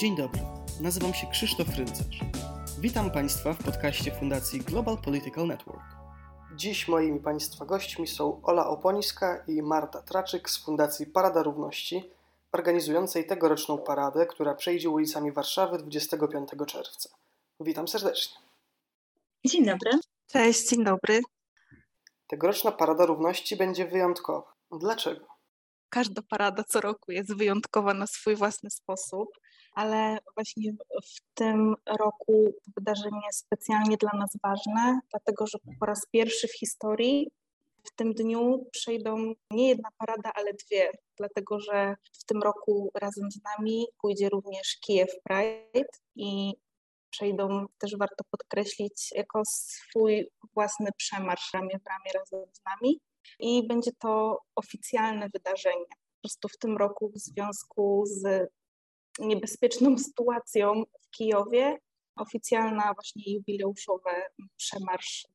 Dzień dobry, nazywam się Krzysztof Ryncerz. Witam Państwa w podcaście Fundacji Global Political Network. Dziś moimi Państwa gośćmi są Ola Oponiska i Marta Traczyk z Fundacji Parada Równości, organizującej tegoroczną paradę, która przejdzie ulicami Warszawy 25 czerwca. Witam serdecznie. Dzień dobry. Cześć, dzień dobry. Tegoroczna Parada Równości będzie wyjątkowa. Dlaczego? Każda parada co roku jest wyjątkowa na swój własny sposób, ale właśnie w tym roku wydarzenie jest specjalnie dla nas ważne, dlatego że po raz pierwszy w historii w tym dniu przejdą nie jedna parada, ale dwie, dlatego że w tym roku razem z nami pójdzie również Kijew Pride i przejdą, też warto podkreślić, jako swój własny przemarsz ramię w ramię razem z nami. I będzie to oficjalne wydarzenie. Po prostu w tym roku w związku z niebezpieczną sytuacją w Kijowie, oficjalna właśnie jubileuszowy przemarsz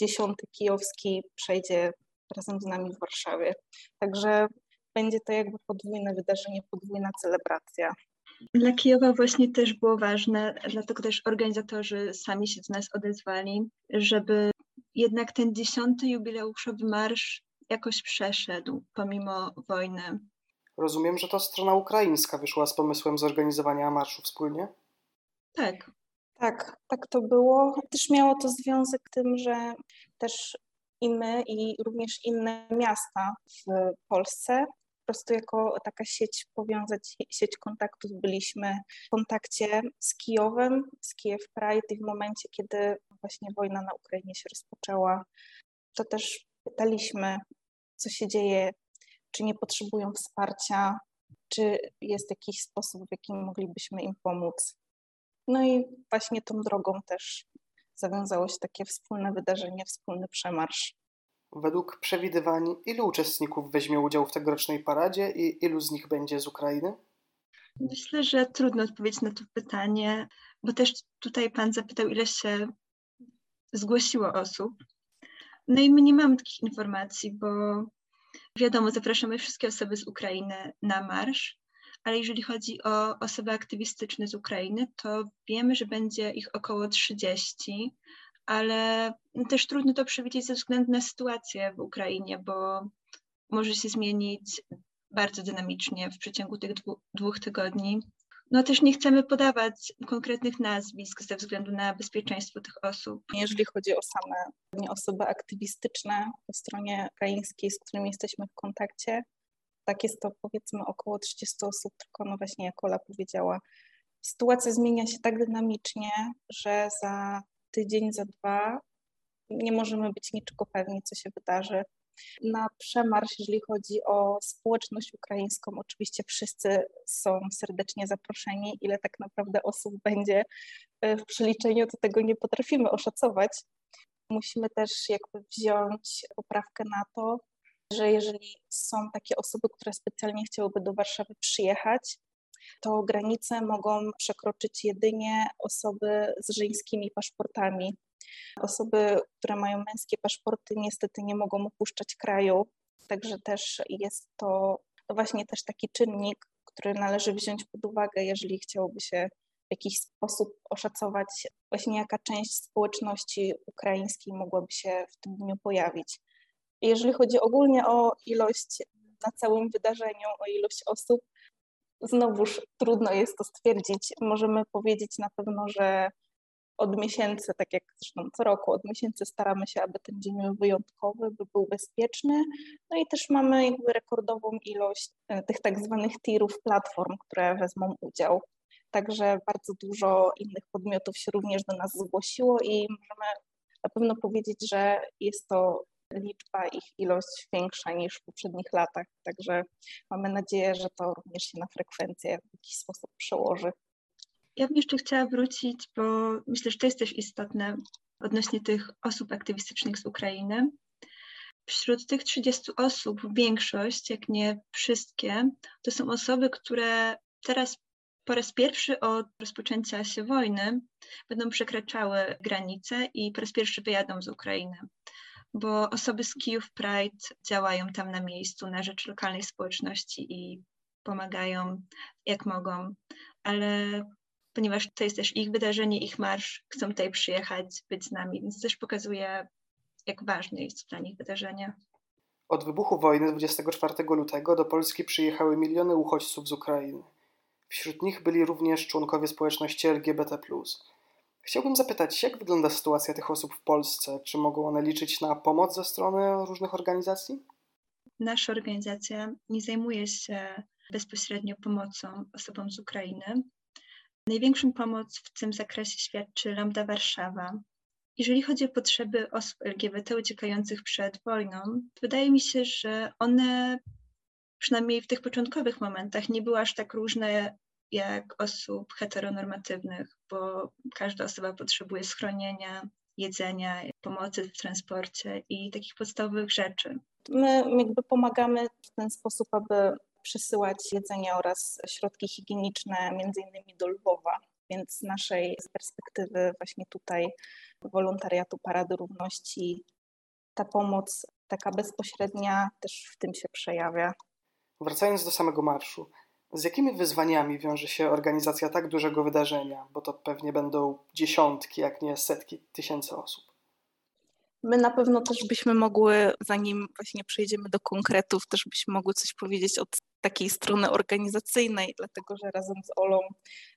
dziesiąty kijowski przejdzie razem z nami w Warszawie. Także będzie to jakby podwójne wydarzenie, podwójna celebracja. Dla Kijowa właśnie też było ważne, dlatego też organizatorzy sami się do nas odezwali, żeby jednak ten dziesiąty jubileuszowy marsz jakoś przeszedł pomimo wojny. Rozumiem, że to strona ukraińska wyszła z pomysłem zorganizowania marszu wspólnie? Tak. Tak, tak to było. Też miało to związek z tym, że też i my, i również inne miasta w Polsce po prostu jako taka sieć powiązać, sieć kontaktów byliśmy w kontakcie z Kijowem, z Kijew Pride i w momencie, kiedy właśnie wojna na Ukrainie się rozpoczęła, to też pytaliśmy, co się dzieje, czy nie potrzebują wsparcia, czy jest jakiś sposób, w jakim moglibyśmy im pomóc. No i właśnie tą drogą też zawiązało się takie wspólne wydarzenie, wspólny przemarsz. Według przewidywań, ilu uczestników weźmie udział w tegorocznej paradzie i ilu z nich będzie z Ukrainy? Myślę, że trudno odpowiedzieć na to pytanie, bo też tutaj Pan zapytał, ile się zgłosiło osób. No i my nie mamy takich informacji, bo wiadomo, zapraszamy wszystkie osoby z Ukrainy na marsz, ale jeżeli chodzi o osoby aktywistyczne z Ukrainy, to wiemy, że będzie ich około 30, ale też trudno to przewidzieć ze względu na sytuację w Ukrainie, bo może się zmienić bardzo dynamicznie w przeciągu tych dwóch tygodni. No też nie chcemy podawać konkretnych nazwisk ze względu na bezpieczeństwo tych osób. Jeżeli chodzi o same osoby aktywistyczne po stronie ukraińskiej, z którymi jesteśmy w kontakcie, tak jest to powiedzmy około 30 osób, tylko no właśnie jak Ola powiedziała, sytuacja zmienia się tak dynamicznie, że za tydzień, za dwa nie możemy być niczego pewni, co się wydarzy. Na przemarsz, jeżeli chodzi o społeczność ukraińską, oczywiście wszyscy są serdecznie zaproszeni. Ile tak naprawdę osób będzie e, w przeliczeniu, to tego nie potrafimy oszacować. Musimy też jakby wziąć poprawkę na to, że jeżeli są takie osoby, które specjalnie chciałyby do Warszawy przyjechać, to granice mogą przekroczyć jedynie osoby z żeńskimi paszportami. Osoby, które mają męskie paszporty, niestety nie mogą opuszczać kraju, także też jest to właśnie też taki czynnik, który należy wziąć pod uwagę, jeżeli chciałoby się w jakiś sposób oszacować, właśnie jaka część społeczności ukraińskiej mogłaby się w tym dniu pojawić. Jeżeli chodzi ogólnie o ilość na całym wydarzeniu, o ilość osób, znowuż trudno jest to stwierdzić. Możemy powiedzieć na pewno, że od miesięcy, tak jak zresztą co roku, od miesięcy staramy się, aby ten dzień był wyjątkowy, by był bezpieczny. No i też mamy jakby rekordową ilość e, tych tak zwanych tirów platform, które wezmą udział. Także bardzo dużo innych podmiotów się również do nas zgłosiło i możemy na pewno powiedzieć, że jest to liczba, ich ilość większa niż w poprzednich latach. Także mamy nadzieję, że to również się na frekwencję w jakiś sposób przełoży. Ja bym jeszcze chciała wrócić, bo myślę, że to jest też istotne odnośnie tych osób aktywistycznych z Ukrainy. Wśród tych 30 osób większość, jak nie wszystkie, to są osoby, które teraz po raz pierwszy od rozpoczęcia się wojny będą przekraczały granice i po raz pierwszy wyjadą z Ukrainy bo osoby z Kijów Pride działają tam na miejscu na rzecz lokalnej społeczności i pomagają jak mogą. ale ponieważ to jest też ich wydarzenie, ich marsz, chcą tutaj przyjechać, być z nami, więc też pokazuje, jak ważne jest dla nich wydarzenie. Od wybuchu wojny 24 lutego do Polski przyjechały miliony uchodźców z Ukrainy. Wśród nich byli również członkowie społeczności LGBT. Chciałbym zapytać, jak wygląda sytuacja tych osób w Polsce? Czy mogą one liczyć na pomoc ze strony różnych organizacji? Nasza organizacja nie zajmuje się bezpośrednio pomocą osobom z Ukrainy. Największą pomoc w tym zakresie świadczy Lambda Warszawa. Jeżeli chodzi o potrzeby osób LGBT uciekających przed wojną, wydaje mi się, że one przynajmniej w tych początkowych momentach nie były aż tak różne jak osób heteronormatywnych, bo każda osoba potrzebuje schronienia, jedzenia, pomocy w transporcie i takich podstawowych rzeczy. My jakby pomagamy w ten sposób, aby przesyłać jedzenie oraz środki higieniczne między innymi do Lwowa. Więc z naszej z perspektywy właśnie tutaj wolontariatu Parady Równości ta pomoc taka bezpośrednia też w tym się przejawia. Wracając do samego marszu, z jakimi wyzwaniami wiąże się organizacja tak dużego wydarzenia, bo to pewnie będą dziesiątki, jak nie setki tysięcy osób? My na pewno też byśmy mogły, zanim właśnie przejdziemy do konkretów, też byśmy mogły coś powiedzieć od takiej strony organizacyjnej, dlatego że razem z Olą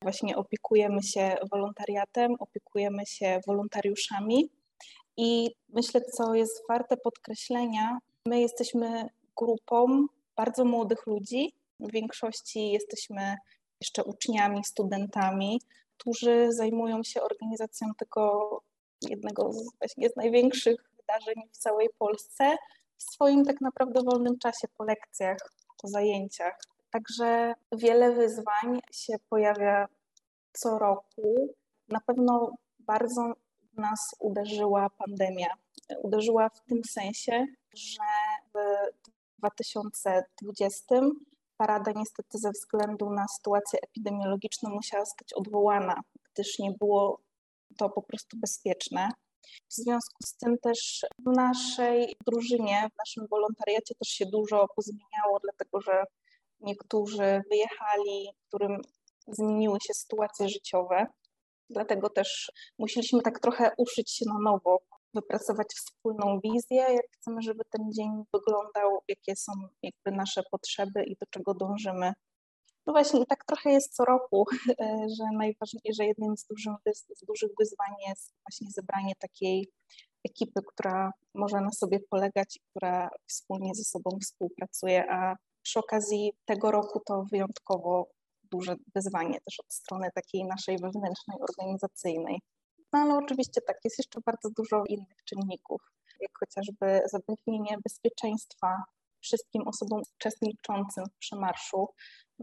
właśnie opiekujemy się wolontariatem, opiekujemy się wolontariuszami. I myślę, co jest warte podkreślenia, my jesteśmy grupą bardzo młodych ludzi, w większości jesteśmy jeszcze uczniami, studentami, którzy zajmują się organizacją tego jednego z, właśnie z największych wydarzeń w całej Polsce w swoim tak naprawdę wolnym czasie po lekcjach, po zajęciach. Także wiele wyzwań się pojawia co roku. Na pewno bardzo nas uderzyła pandemia. Uderzyła w tym sensie, że w 2020 parada niestety ze względu na sytuację epidemiologiczną musiała zostać odwołana, gdyż nie było to po prostu bezpieczne. W związku z tym też w naszej drużynie, w naszym wolontariacie też się dużo pozmieniało, dlatego że niektórzy wyjechali, którym zmieniły się sytuacje życiowe. Dlatego też musieliśmy tak trochę uszyć się na nowo, wypracować wspólną wizję, jak chcemy, żeby ten dzień wyglądał, jakie są jakby nasze potrzeby i do czego dążymy. No właśnie, tak trochę jest co roku, że najważniejsze, że jednym z dużych, z dużych wyzwań jest właśnie zebranie takiej ekipy, która może na sobie polegać która wspólnie ze sobą współpracuje, a przy okazji tego roku to wyjątkowo duże wyzwanie też od strony takiej naszej wewnętrznej, organizacyjnej. No ale oczywiście tak, jest jeszcze bardzo dużo innych czynników, jak chociażby zapewnienie bezpieczeństwa wszystkim osobom uczestniczącym w przemarszu.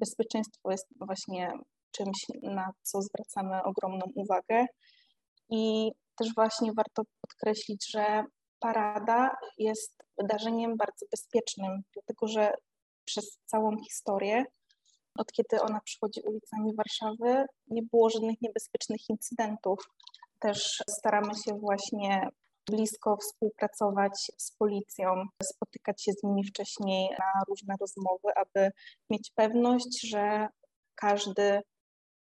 Bezpieczeństwo jest właśnie czymś, na co zwracamy ogromną uwagę. I też właśnie warto podkreślić, że parada jest wydarzeniem bardzo bezpiecznym, dlatego że przez całą historię, od kiedy ona przychodzi ulicami Warszawy, nie było żadnych niebezpiecznych incydentów. Też staramy się właśnie blisko współpracować z policją, spotykać się z nimi wcześniej na różne rozmowy, aby mieć pewność, że każdy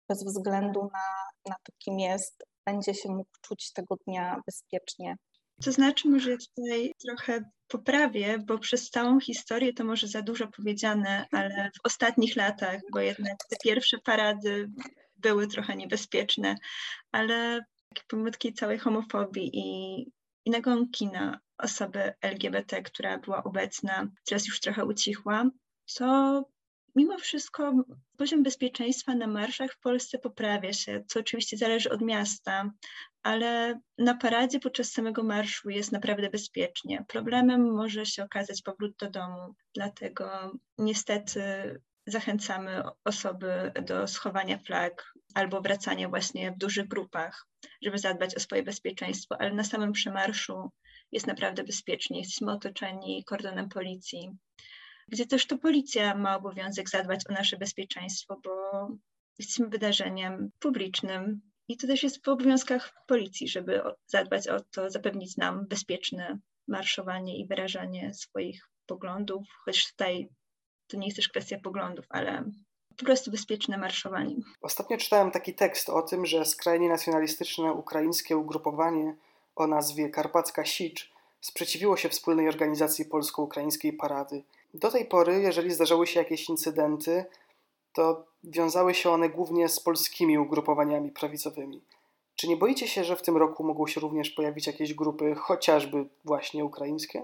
bez względu na, na to, kim jest, będzie się mógł czuć tego dnia bezpiecznie. To znaczy, może tutaj trochę poprawię, bo przez całą historię to może za dużo powiedziane, ale w ostatnich latach, bo jednak te pierwsze parady były trochę niebezpieczne, ale pomimo takiej całej homofobii i, i nagonki na osobę LGBT, która była obecna, teraz już trochę ucichła, to mimo wszystko poziom bezpieczeństwa na marszach w Polsce poprawia się, co oczywiście zależy od miasta, ale na paradzie podczas samego marszu jest naprawdę bezpiecznie. Problemem może się okazać powrót do domu, dlatego niestety zachęcamy osoby do schowania flag albo wracania właśnie w dużych grupach, żeby zadbać o swoje bezpieczeństwo, ale na samym przemarszu jest naprawdę bezpiecznie. Jesteśmy otoczeni kordonem policji, gdzie też to policja ma obowiązek zadbać o nasze bezpieczeństwo, bo jesteśmy wydarzeniem publicznym i to też jest w obowiązkach policji, żeby zadbać o to, zapewnić nam bezpieczne marszowanie i wyrażanie swoich poglądów, choć tutaj to nie jest też kwestia poglądów, ale po prostu bezpieczne marszowanie. Ostatnio czytałem taki tekst o tym, że skrajnie nacjonalistyczne ukraińskie ugrupowanie o nazwie Karpacka Sicz sprzeciwiło się wspólnej organizacji polsko-ukraińskiej parady. Do tej pory, jeżeli zdarzały się jakieś incydenty, to wiązały się one głównie z polskimi ugrupowaniami prawicowymi. Czy nie boicie się, że w tym roku mogą się również pojawić jakieś grupy, chociażby właśnie ukraińskie?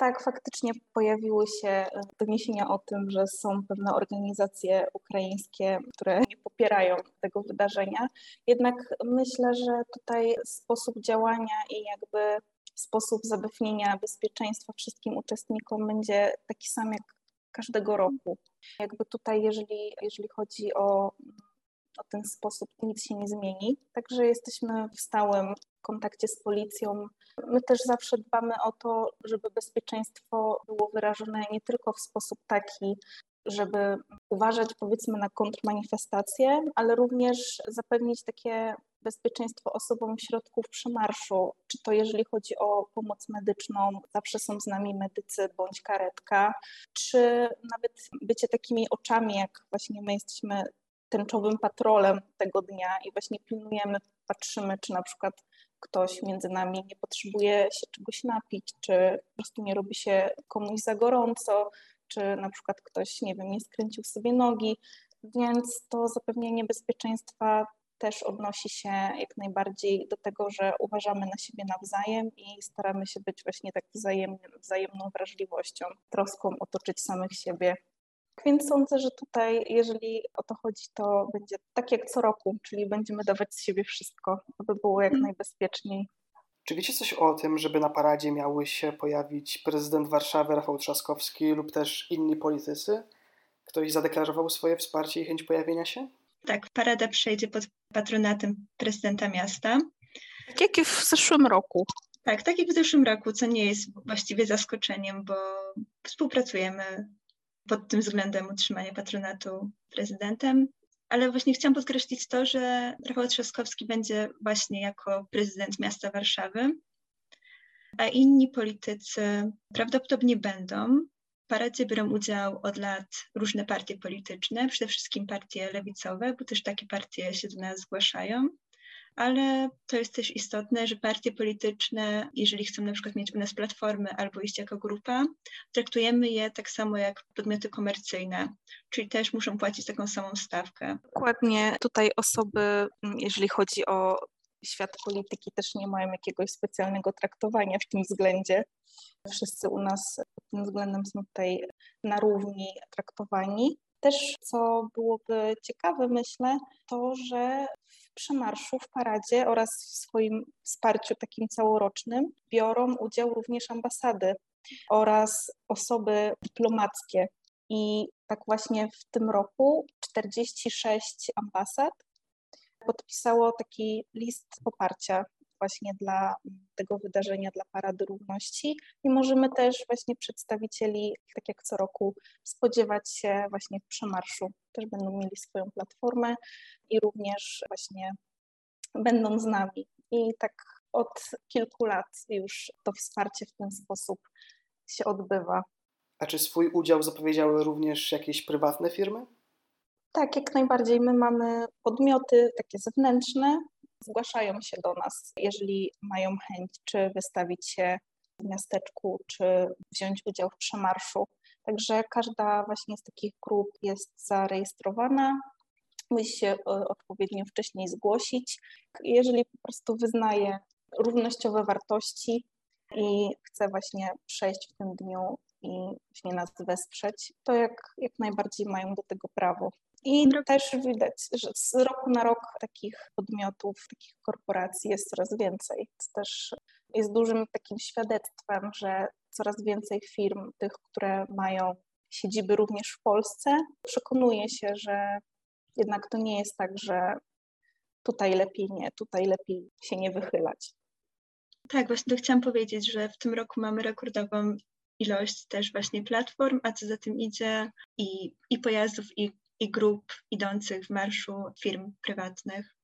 Tak, faktycznie pojawiły się e, doniesienia o tym, że są pewne organizacje ukraińskie, które nie popierają tego wydarzenia. Jednak myślę, że tutaj sposób działania i jakby sposób zapewnienia bezpieczeństwa wszystkim uczestnikom będzie taki sam jak każdego roku. Jakby tutaj, jeżeli, jeżeli chodzi o o ten sposób nic się nie zmieni. Także jesteśmy w stałym kontakcie z policją. My też zawsze dbamy o to, żeby bezpieczeństwo było wyrażone nie tylko w sposób taki, żeby uważać powiedzmy na kontrmanifestacje, ale również zapewnić takie bezpieczeństwo osobom w środku przemarszu, czy to jeżeli chodzi o pomoc medyczną, zawsze są z nami medycy bądź karetka, czy nawet bycie takimi oczami, jak właśnie my jesteśmy tęczowym patrolem tego dnia i właśnie pilnujemy, patrzymy, czy na przykład ktoś między nami nie potrzebuje się czegoś napić, czy po prostu nie robi się komuś za gorąco, czy na przykład ktoś, nie wiem, nie skręcił sobie nogi, więc to zapewnienie bezpieczeństwa też odnosi się jak najbardziej do tego, że uważamy na siebie nawzajem i staramy się być właśnie tak wzajemnym, wzajemną wrażliwością, troską otoczyć samych siebie więc sądzę, że tutaj, jeżeli o to chodzi, to będzie tak jak co roku, czyli będziemy dawać z siebie wszystko, aby było jak mhm. najbezpieczniej. Czy wiecie coś o tym, żeby na paradzie miały się pojawić prezydent Warszawy Rafał Trzaskowski lub też inni politycy? Ktoś zadeklarował swoje wsparcie i chęć pojawienia się? Tak, parada przejdzie pod patronatem prezydenta miasta. Tak jak w zeszłym roku. Tak, tak jak w zeszłym roku, co nie jest właściwie zaskoczeniem, bo współpracujemy pod tym względem utrzymania patronatu prezydentem. Ale właśnie chciałam podkreślić to, że Rafał Trzaskowski będzie właśnie jako prezydent miasta Warszawy, a inni politycy prawdopodobnie będą. W paradzie biorą udział od lat różne partie polityczne, przede wszystkim partie lewicowe, bo też takie partie się do nas zgłaszają ale to jest też istotne, że partie polityczne, jeżeli chcą na przykład mieć u nas platformy albo iść jako grupa, traktujemy je tak samo jak podmioty komercyjne, czyli też muszą płacić taką samą stawkę. Dokładnie. Tutaj osoby, jeżeli chodzi o świat polityki, też nie mają jakiegoś specjalnego traktowania w tym względzie. Wszyscy u nas pod tym względem są tutaj na równi traktowani. Też co byłoby ciekawe, myślę, to, że przemarszu, w paradzie oraz w swoim wsparciu takim całorocznym biorą udział również ambasady oraz osoby dyplomackie. I tak właśnie w tym roku 46 ambasad podpisało taki list poparcia właśnie dla tego wydarzenia, dla Parady Równości i możemy też właśnie przedstawicieli, tak jak co roku, spodziewać się właśnie w przemarszu. Też będą mieli swoją platformę i również właśnie będą z nami. I tak od kilku lat już to wsparcie w ten sposób się odbywa. A czy swój udział zapowiedziały również jakieś prywatne firmy? Tak, jak najbardziej. My mamy podmioty takie zewnętrzne, zgłaszają się do nas, jeżeli mają chęć, czy wystawić się w miasteczku, czy wziąć udział w przemarszu. Także każda właśnie z takich grup jest zarejestrowana. Musi się e, odpowiednio wcześniej zgłosić. Jeżeli po prostu wyznaje równościowe wartości i chce właśnie przejść w tym dniu i właśnie nas wesprzeć, to jak, jak najbardziej mają do tego prawo. I też widać, że z roku na rok takich podmiotów, takich korporacji jest coraz więcej. To też jest dużym takim świadectwem, że coraz więcej firm, tych, które mają siedziby również w Polsce, przekonuje się, że jednak to nie jest tak, że tutaj lepiej nie, tutaj lepiej się nie wychylać. Tak, właśnie to chciałam powiedzieć, że w tym roku mamy rekordową ilość też właśnie platform, a co za tym idzie i, i pojazdów, i i grup idących w marszu firm prywatnych.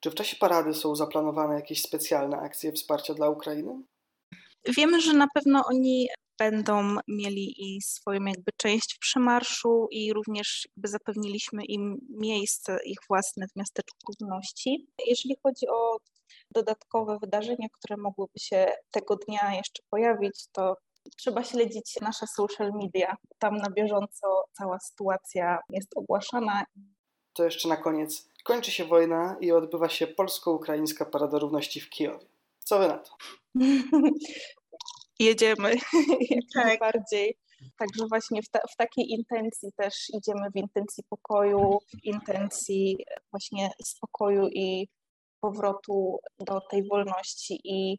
Czy w czasie parady są zaplanowane jakieś specjalne akcje wsparcia dla Ukrainy? Wiemy, że na pewno oni będą mieli i swoją jakby część w przemarszu i również jakby zapewniliśmy im miejsce ich własne w miasteczku równości. Jeżeli chodzi o dodatkowe wydarzenia, które mogłyby się tego dnia jeszcze pojawić, to trzeba śledzić nasze social media. Tam na bieżąco cała sytuacja jest ogłaszana. To jeszcze na koniec. Kończy się wojna i odbywa się polsko-ukraińska Parada Równości w Kijowie. Co wy na to? Jedziemy jak tak. najbardziej. Także właśnie w, ta, w, takiej intencji też idziemy w intencji pokoju, w intencji właśnie spokoju i powrotu do tej wolności. I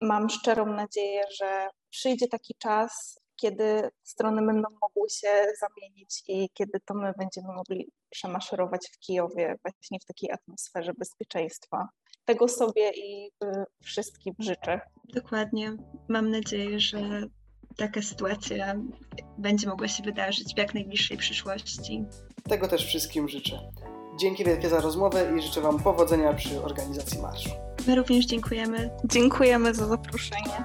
mam szczerą nadzieję, że przyjdzie taki czas, kiedy strony będą mogły się zamienić i kiedy to my będziemy mogli przemaszerować w Kijowie właśnie w takiej atmosferze bezpieczeństwa. Tego sobie i y, wszystkim życzę. Dokładnie. Mam nadzieję, że taka sytuacja będzie mogła się wydarzyć w jak najbliższej przyszłości. Tego też wszystkim życzę. Dzięki wielkie za rozmowę i życzę Wam powodzenia przy organizacji marszu. My również dziękujemy. Dziękujemy za zaproszenie.